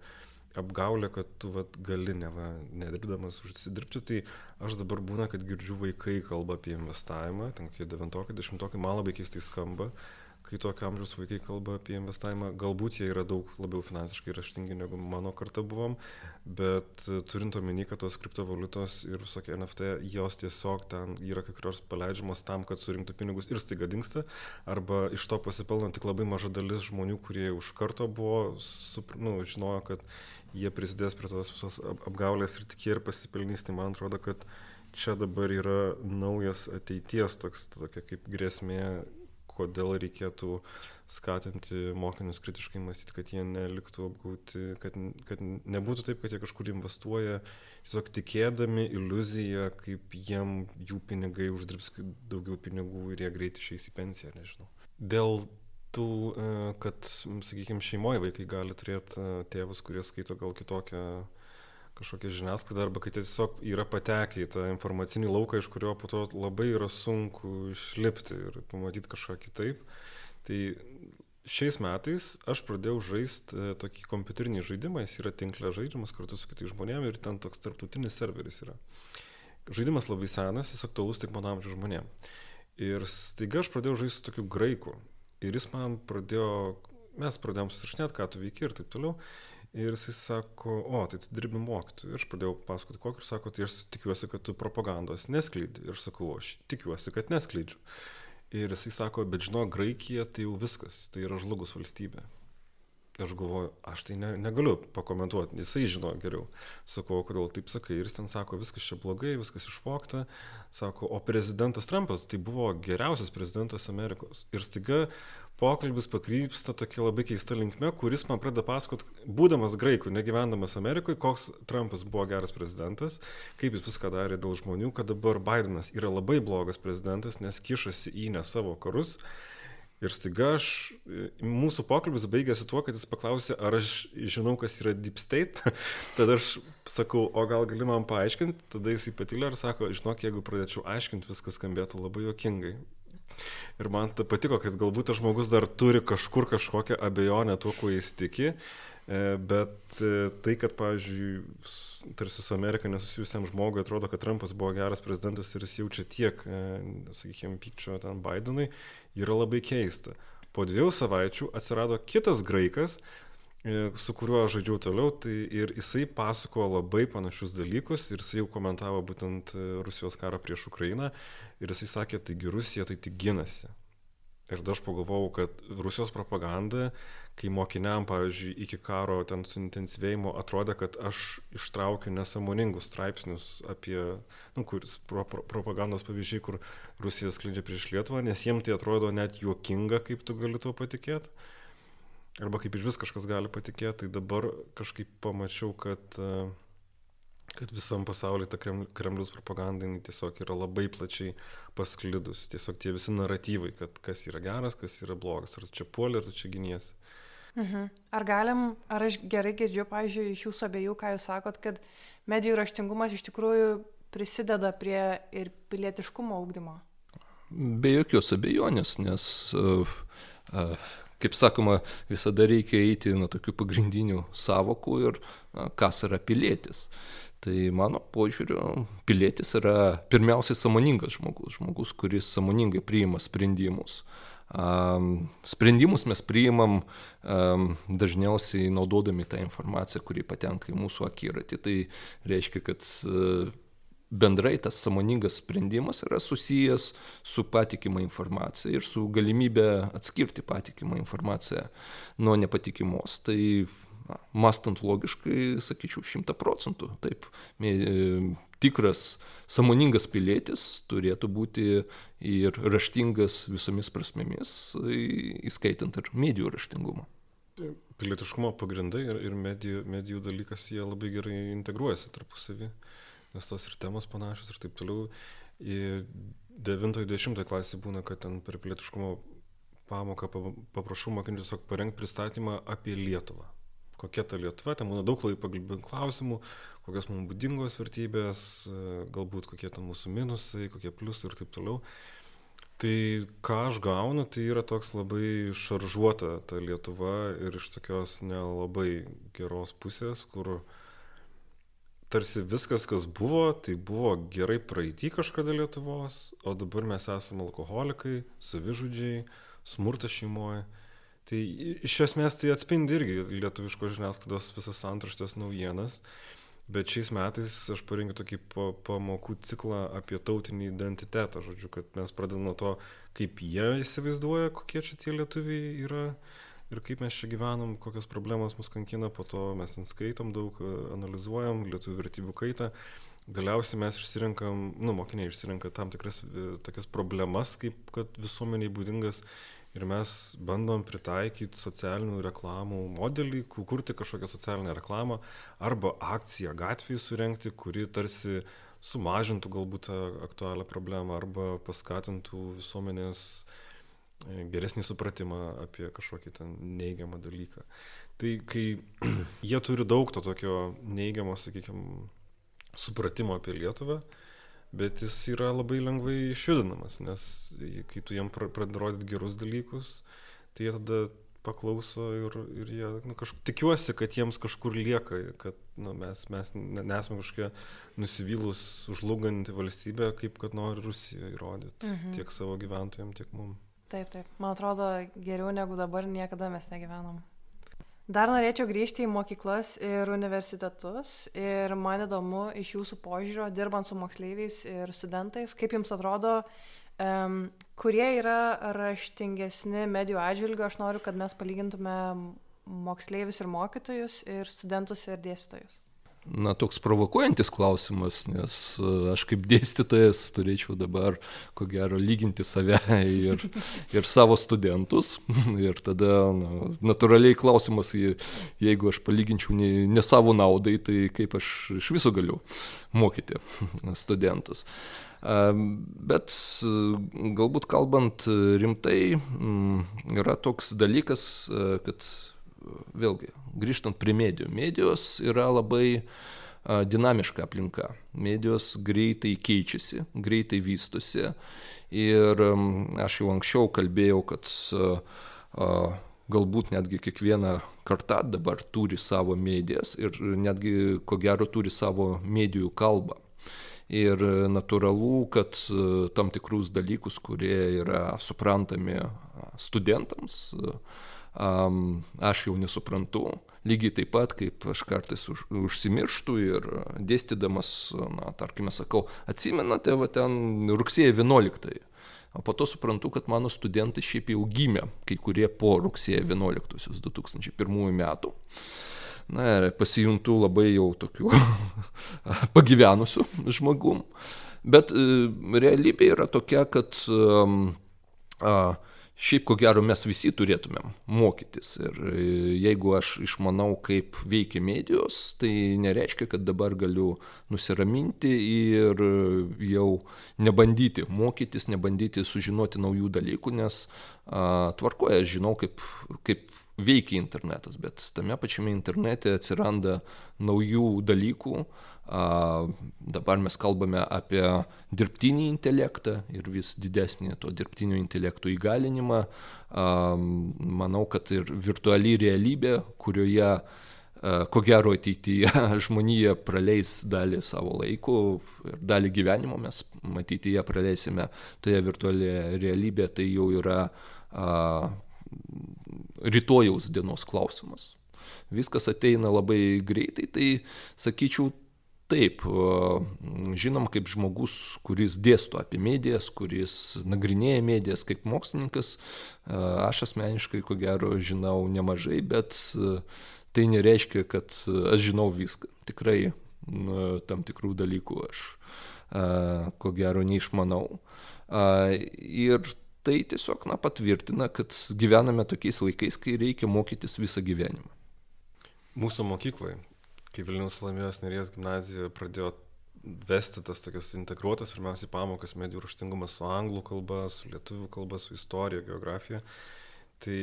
apgaulė, kad tu vat, gali neva nedirbdamas užsidirbti, tai aš dabar būna, kad girdžiu vaikai kalba apie investavimą, ten kokie devintokai, dešimtokai, man labai keistai skamba, kai tokio amžiaus vaikai kalba apie investavimą, galbūt jie yra daug labiau finansiškai raštingi negu mano karta buvom, bet turint omeny, kad tos kriptovaliutos ir visokie NFT, jos tiesiog ten yra kai kurios paleidžiamos tam, kad surinktų pinigus ir staiga dinksta, arba iš to pasipelno tik labai maža dalis žmonių, kurie už karto buvo, supr, nu, žinojo, kad jie prisidės prie tos visos apgaulės ir tikė ir pasipelnys, tai man atrodo, kad čia dabar yra naujas ateities toks, tokia kaip grėsmė kodėl reikėtų skatinti mokinius kritiškai mąstyti, kad jie neliktų apgauti, kad, kad nebūtų taip, kad jie kažkur investuoja, tiesiog tikėdami iliuziją, kaip jiem jų pinigai uždirbs daugiau pinigų ir jie greit išeis į pensiją, nežinau. Dėl tų, e, kad, sakykime, šeimoje vaikai gali turėti e, tėvus, kurie skaito gal kitokią kažkokia žiniasklaida arba kai tiesiog yra patekę į tą informacinį lauką, iš kurio po to labai yra sunku išlipti ir pamatyti kažką kitaip. Tai šiais metais aš pradėjau žaisti e, tokį kompiuterinį žaidimą, jis yra tinklė žaidžiamas kartu su kitais žmonėmis ir ten toks tarptautinis serveris yra. Žaidimas labai senas, jis aktualus tik mano amžiaus žmonėms. Ir staiga aš pradėjau žaisti su tokiu graiku. Ir jis man pradėjo, mes pradėjom susirašinėti, ką tu veiki ir taip toliau. Ir jisai sako, o, tai tu dirbi mokytoju. Ir aš pradėjau pasakoti, kokį, ir sako, tai aš tikiuosi, kad tu propagandos neskleidi. Ir sakau, aš tikiuosi, kad neskleidžiu. Ir jisai sako, bet žinau, Graikija tai jau viskas, tai yra žlugus valstybė. Aš galvoju, aš tai ne, negaliu pakomentuoti, jisai žino geriau. Sakau, kodėl taip sakai. Ir jis ten sako, viskas čia blogai, viskas išvokta. Sako, o prezidentas Trumpas tai buvo geriausias prezidentas Amerikos. Ir staiga pokalbis pakrypsta tokia labai keista linkme, kuris man pradeda pasakot, būdamas graikų, negyvendamas Amerikoje, koks Trumpas buvo geras prezidentas, kaip jis viską darė dėl žmonių, kad dabar Bidenas yra labai blogas prezidentas, nes kišasi į ne savo karus. Ir staiga aš, mūsų pokalbis baigėsi tuo, kad jis paklausė, ar aš žinau, kas yra Deep State. (laughs) tada aš sakau, o gal gali man paaiškinti, tada jis įpatylė ir sako, žinok, jeigu pradėčiau aiškinti, viskas skambėtų labai jokingai. Ir man patiko, kad galbūt tas žmogus dar turi kažkur kažkokią abejonę tuo, kuo jis tiki, e, bet e, tai, kad, pavyzdžiui, tarsi su Amerika nesusijusiam žmogui atrodo, kad Trumpas buvo geras prezidentas ir jis jaučia tiek, e, sakykime, pykčio ten Bidenui, yra labai keista. Po dviejų savaičių atsirado kitas graikas, su kuriuo aš žaidžiau toliau, tai ir jisai pasakojo labai panašius dalykus ir jisai jau komentavo būtent Rusijos karą prieš Ukrainą Ir jisai sakė, taigi Rusija tai tik ginasi. Ir aš pagalvojau, kad Rusijos propaganda, kai mokiniam, pavyzdžiui, iki karo ten suintensyvėjimo atrodė, kad aš ištraukiu nesąmoningus straipsnius apie, nu, kuris pro, pro, propagandos pavyzdžiai, kur Rusija skleidžia prieš Lietuvą, nes jiems tai atrodo net juokinga, kaip tu gali tuo patikėti. Arba kaip iš vis kažkas gali patikėti, tai dabar kažkaip pamačiau, kad uh, kad visam pasaulyje ta Kremliaus propaganda tiesiog yra labai plačiai pasklidus. Tiesiog tie visi naratyvai, kad kas yra geras, kas yra blogas, ar tu čia puoli, ar tu čia giniesi. Mhm. Ar galim, ar aš gerai girdžiu, pavyzdžiui, iš jūsų abiejų, ką jūs sakot, kad medijų raštingumas iš tikrųjų prisideda prie ir pilietiškumo augdymo? Be jokios abejonės, nes, uh, uh, kaip sakoma, visada reikia eiti nuo tokių pagrindinių savokų ir uh, kas yra pilietis. Tai mano požiūriu, pilietis yra pirmiausiai samoningas žmogus, žmogus, kuris samoningai priima sprendimus. Um, sprendimus mes priimam um, dažniausiai naudodami tą informaciją, kuri patenka į mūsų akiratį. Tai reiškia, kad uh, bendrai tas samoningas sprendimas yra susijęs su patikima informacija ir su galimybė atskirti patikimą informaciją nuo nepatikimos. Tai na, mastant logiškai, sakyčiau, šimta procentų. Taip, e, tikras samoningas pilietis turėtų būti ir raštingas visomis prasmėmis, įskaitant ir medijų raštingumą. Pilietiškumo pagrindai ir, ir medijų, medijų dalykas, jie labai gerai integruojasi tarpusavį, nes tos ir temos panašios ir taip toliau. 9-10 klasė būna, kad ten per pilietiškumo pamoką paprašau mokinti tiesiog parengti pristatymą apie Lietuvą kokia ta Lietuva, ten būna daug labai pagalbinių klausimų, kokios mums būdingos vertybės, galbūt kokie ten mūsų minusai, kokie pliusai ir taip toliau. Tai ką aš gaunu, tai yra toks labai šaržuota ta Lietuva ir iš tokios nelabai geros pusės, kur tarsi viskas, kas buvo, tai buvo gerai praeitį kažkada Lietuvos, o dabar mes esame alkoholikai, savižudžiai, smurtas šeimoje. Tai iš esmės tai atspindi irgi lietuviško žiniasklaidos visas antraštės naujienas. Bet šiais metais aš parengiau tokį pamokų ciklą apie tautinį identitetą, žodžiu, kad mes pradedame nuo to, kaip jie įsivaizduoja, kokie čia tie lietuviai yra ir kaip mes čia gyvenam, kokios problemos mus kankina, po to mes ten skaitom daug, analizuojam lietuvių vertybių kaitą. Galiausiai mes išsirinkam, nu, mokiniai išsirinka tam tikras tokias problemas, kaip kad visuomeniai būdingas ir mes bandom pritaikyti socialinių reklamų modelį, kurti kažkokią socialinę reklamą arba akciją gatvėje surenkti, kuri tarsi sumažintų galbūt tą aktualią problemą arba paskatintų visuomenės e, geresnį supratimą apie kažkokį ten neigiamą dalyką. Tai kai (clears throat) jie turi daug to tokio neigiamo, sakykime, supratimo apie Lietuvą, bet jis yra labai lengvai išjudinamas, nes kai tu jiem pradedi rodyti gerus dalykus, tai jie tada paklauso ir, ir jie, nu, kažkaip tikiuosi, kad jiems kažkur lieka, kad nu, mes, mes nesame kažkokie nusivylus, užlūganti valstybė, kaip kad nori Rusija įrodyti mhm. tiek savo gyventojams, tiek mums. Taip, taip. Man atrodo, geriau negu dabar niekada mes negyvenom. Dar norėčiau grįžti į mokyklas ir universitetus ir man įdomu iš jūsų požiūrio, dirbant su moksleiviais ir studentais, kaip jums atrodo, um, kurie yra raštingesni medijų atžvilgiu, aš noriu, kad mes palygintume moksleivius ir mokytojus ir studentus ir dėstytojus na, toks provokuojantis klausimas, nes e, aš kaip dėstytojas turėčiau dabar, ko gero, lyginti save ir, ir savo studentus. Ir tada na, natūraliai klausimas, jeigu aš palyginčiau ne, ne savo naudai, tai kaip aš iš viso galiu mokyti studentus. Bet e, galbūt kalbant rimtai, yra toks dalykas, e, kad vėlgi, grįžtant prie medijų, medijos yra labai dinamiška aplinka. Medijos greitai keičiasi, greitai vystosi ir aš jau anksčiau kalbėjau, kad galbūt netgi kiekviena karta dabar turi savo medijas ir netgi ko gero turi savo medijų kalbą. Ir natūralu, kad tam tikrus dalykus, kurie yra suprantami studentams, um, aš jau nesuprantu. Lygiai taip pat, kaip aš kartais už, užsimirštu ir dėstydamas, na, tarkime, sakau, atsimenate, va ten rugsėjo 11. O po to suprantu, kad mano studentai šiaip jau gimė, kai kurie po rugsėjo 11 2001 metų. Na ir pasijuntu labai jau tokiu (laughs) pagyvenusiu žmogum. Bet e, realybė yra tokia, kad um, a, Šiaip ko gero mes visi turėtumėm mokytis. Ir e, jeigu aš išmanau, kaip veikia medijos, tai nereiškia, kad dabar galiu nusiraminti ir jau nebandyti mokytis, nebandyti sužinoti naujų dalykų, nes a, tvarkoje aš žinau, kaip, kaip veikia internetas, bet tame pačiame internete atsiranda naujų dalykų, A, dabar mes kalbame apie dirbtinį intelektą ir vis didesnį to dirbtinio intelektų įgalinimą. Manau, kad ir virtuali realybė, kurioje ko gero ateityje (laughs) žmonija praleis dalį savo laiko ir dalį gyvenimo mes ją praleisime toje virtualioje realybėje, tai jau yra a, rytojaus dienos klausimas. Viskas ateina labai greitai, tai sakyčiau, Taip, žinom, kaip žmogus, kuris dėsto apie medijas, kuris nagrinėja medijas kaip mokslininkas, aš asmeniškai, ko gero, žinau nemažai, bet tai nereiškia, kad aš žinau viską. Tikrai tam tikrų dalykų aš, ko gero, neišmanau. Ir tai tiesiog na, patvirtina, kad gyvename tokiais laikais, kai reikia mokytis visą gyvenimą. Mūsų mokyklai kai Vilniaus Salomėjos Neries gimnazijoje pradėjo vesti tas tokias integruotas, pirmiausiai pamokas, medijų raštingumas su anglų kalba, su lietuvių kalba, su istorija, geografija. Tai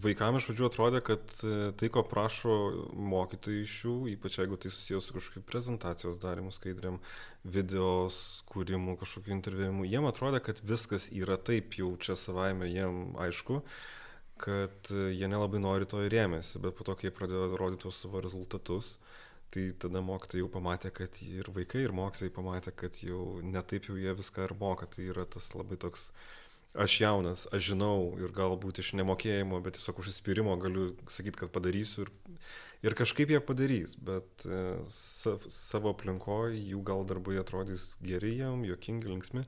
vaikams iš pradžių atrodė, kad e, tai, ko prašo mokytojai iš jų, ypač jeigu tai susijęs su kažkokiu prezentacijos darimu, skaidriam, videos kūrimu, kažkokiu interviu, jiem atrodė, kad viskas yra taip jau čia savaime jiem aišku, kad e, jie nelabai nori to ir rėmėsi, bet po to, kai pradėjo rodyti tuos savo rezultatus, tai tada mokytojai jau pamatė, kad ir vaikai, ir mokytojai pamatė, kad jau netaip jau jie viską ir moka, tai yra tas labai toks aš jaunas, aš žinau ir galbūt iš nemokėjimo, bet tiesiog užsispyrimo galiu sakyti, kad padarysiu ir, ir kažkaip jie padarys, bet e, savo aplinkoje jų gal darbai atrodys geri jam, jokingi, linksmi,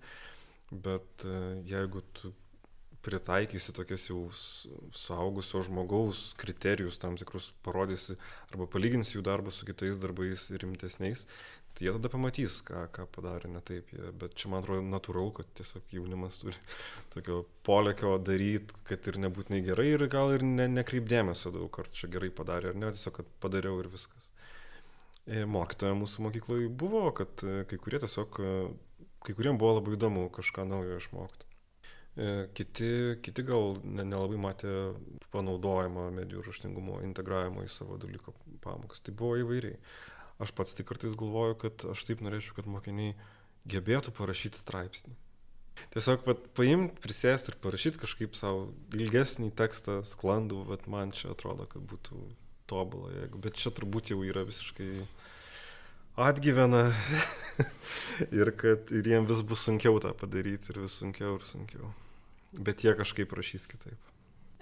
bet e, jeigu tu pritaikysi tokias jau suaugusio žmogaus kriterijus tam tikrus parodysi arba palyginsi jų darbą su kitais darbais rimtesniais, tai jie tada pamatys, ką, ką padarė ne taip. Jie, bet čia man atrodo natūralu, kad tiesiog jaunimas turi (laughs) tokio polėkio daryti, kad ir nebūtinai gerai ir gal ir ne, nekreipdėmėsio daug, ar čia gerai padarė ar ne, tiesiog, kad padariau ir viskas. E, mokytoja mūsų mokykloje buvo, kad e, kai kurie tiesiog, e, kai kuriems buvo labai įdomu kažką naujo išmokti. Kiti, kiti gal nelabai matė panaudojimo medijų raštingumo integravimo į savo dalyko pamokas. Tai buvo įvairiai. Aš pats tai kartais galvoju, kad aš taip norėčiau, kad mokiniai gebėtų parašyti straipsnį. Tiesiog vat, paimti, prisėsti ir parašyti kažkaip savo ilgesnį tekstą, sklandų, bet man čia atrodo, kad būtų tobulą, jeigu, bet čia turbūt jau yra visiškai atgyvena (laughs) ir kad ir jiems vis bus sunkiau tą padaryti ir vis sunkiau ir sunkiau. Bet jie kažkaip rašys kitaip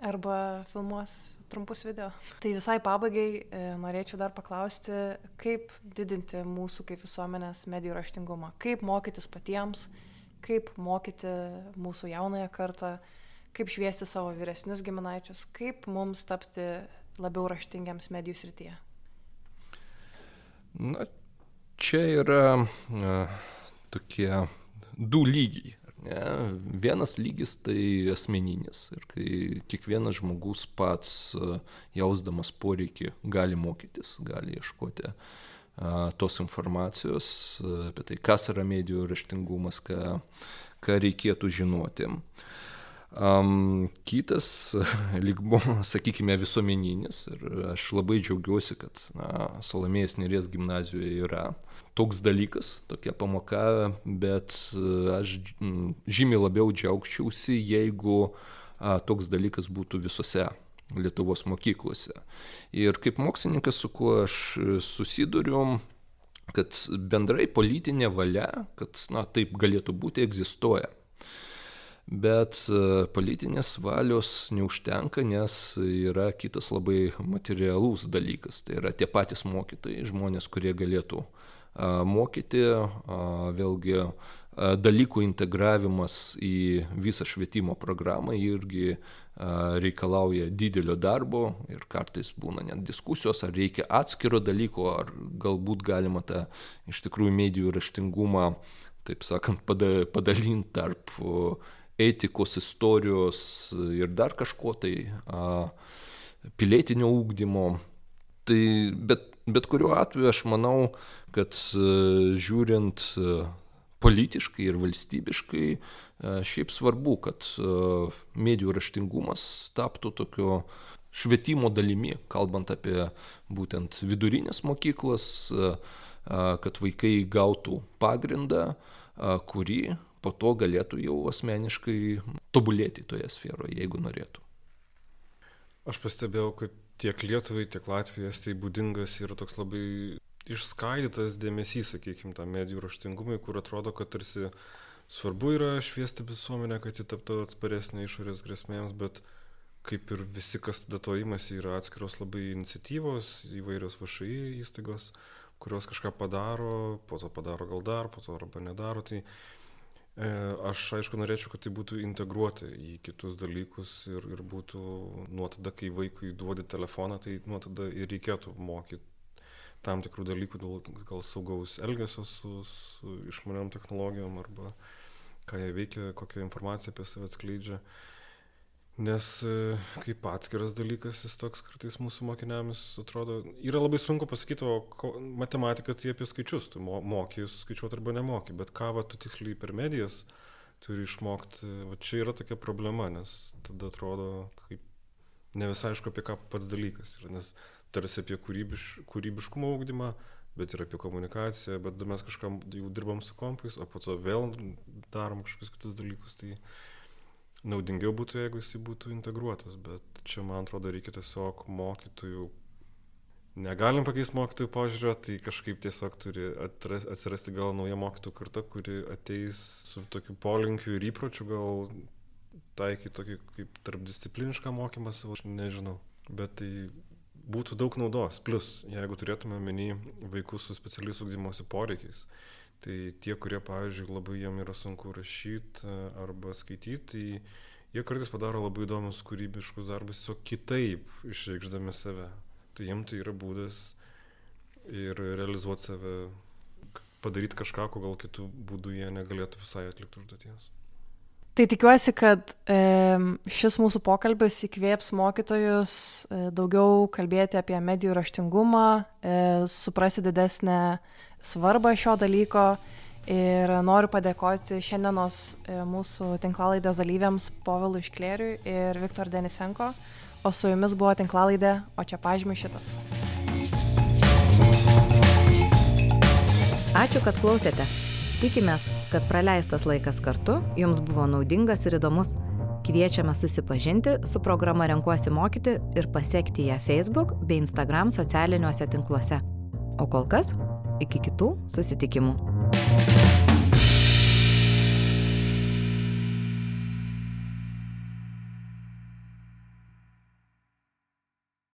arba filmuos trumpus video. Tai visai pabaigai e, norėčiau dar paklausti, kaip didinti mūsų kaip visuomenės medijų raštingumą, kaip mokytis patiems, kaip mokyti mūsų jaunąją kartą, kaip šviesti savo vyresnius giminaičius, kaip mums tapti labiau raštingiams medijų srityje. Na, čia yra na, tokie du lygiai. Ne? Vienas lygis tai asmeninis ir kai kiekvienas žmogus pats jausdamas poreikį gali mokytis, gali ieškoti tos informacijos apie tai, kas yra medijų raštingumas, ką, ką reikėtų žinoti. Uh, Um, kitas (laughs) lygmo, sakykime, visuomeninis ir aš labai džiaugiuosi, kad na, Salomėjos Nerės gimnazijoje yra toks dalykas, tokia pamoka, bet aš žymiai labiau džiaugčiausi, jeigu a, toks dalykas būtų visose Lietuvos mokyklose. Ir kaip mokslininkas, su kuo aš susiduriu, kad bendrai politinė valia, kad na, taip galėtų būti, egzistuoja bet e, politinės valios neužtenka, nes yra kitas labai materialus dalykas. Tai yra tie patys mokytojai, žmonės, kurie galėtų mokyti, vėlgi dalykų integravimas į visą švietimo programą irgi reikalauja didelio darbo ir kartais būna net diskusijos, ar reikia atskiro dalyko, ar galbūt galima tą iš tikrųjų medijų raštingumą, taip sakant, padalinti tarp etikos, istorijos ir dar kažko tai, pilietinio ūkdymo. Tai bet, bet kuriuo atveju aš manau, kad žiūrint politiškai ir valstybiškai, šiaip svarbu, kad medijų raštingumas taptų tokio švietimo dalimi, kalbant apie būtent vidurinės mokyklas, kad vaikai gautų pagrindą, kurį po to galėtų jau asmeniškai tobulėti toje sferoje, jeigu norėtų. Aš pastebėjau, kad tiek Lietuvai, tiek Latvijos tai būdingas yra toks labai išskaidytas dėmesys, sakykime, tam medijų raštingumui, kur atrodo, kad tarsi svarbu yra šviesti visuomenę, kad ji taptų atsparesnė išorės grėsmėms, bet kaip ir visi, kas tada to įmasi, yra atskiros labai iniciatyvos, įvairios vašai įstaigos, kurios kažką padaro, po to padaro gal dar, po to arba nedaro. Tai aš aišku norėčiau, kad tai būtų integruota į kitus dalykus ir, ir būtų nuo tada, kai vaikui duodi telefoną, tai nuo tada ir reikėtų mokyti tam tikrų dalykų, gal saugaus elgesio su, su išmaniom technologijom arba ką jie veikia, kokią informaciją apie save atskleidžia. Uh, Nes e, kaip atskiras dalykas jis toks kartais mūsų mokiniams atrodo, yra labai sunku pasakyti, o matematika tai apie skaičius, tu moki suskaičiuoti arba nemoki, bet ką va, tu tiksliai per medijas turi išmokti, va čia yra tokia problema, nes tada atrodo, kaip ne visai aišku, apie ką pats dalykas yra, nes tarsi apie kūrybiš, kūrybiškumo augdymą, bet ir apie komunikaciją, bet mes kažkam jau dirbam su kompais, o po to vėl darom kažkokius kitus dalykus. Tai, naudingiau būtų, jeigu jisai būtų integruotas, bet čia, man atrodo, reikia tiesiog mokytojų. Negalim pakeisti mokytojų požiūrio, tai kažkaip tiesiog turi atras, atsirasti gal nauja mokytojų karta, kuri ateis su tokiu polinkiu ir įpročiu gal taikyti tokį kaip tarpdisciplinišką mokymąsi, aš nežinau. Bet tai būtų daug naudos. Plus, jeigu turėtume menį vaikus su specialiais ugdymosi poreikiais, tai tie, kurie, pavyzdžiui, labai jiem yra sunku rašyti e, arba skaityti, tai jie kartais padaro labai įdomius kūrybiškus darbus, tiesiog kitaip išreikšdami save. Tai jiems tai yra būdas ir realizuoti save, padaryti kažką, ko gal kitų būdų jie negalėtų visai atlikti užduoties. Tai tikiuosi, kad šis mūsų pokalbis įkvėps mokytojus e, daugiau kalbėti apie medijų raštingumą, e, suprasti didesnę svarbą šio dalyko. Ir noriu padėkoti šiandienos e, mūsų tinklalaidės dalyviams Povilui Šklėriui ir Viktor Denisenko, o su jumis buvo tinklalaidė, o čia pažymė šitas. Ačiū, kad klausėte. Tikimės, kad praleistas laikas kartu jums buvo naudingas ir įdomus. Kviečiame susipažinti su programa Renkuosi mokyti ir pasiekti ją Facebook bei Instagram socialiniuose tinkluose. O kol kas, iki kitų susitikimų.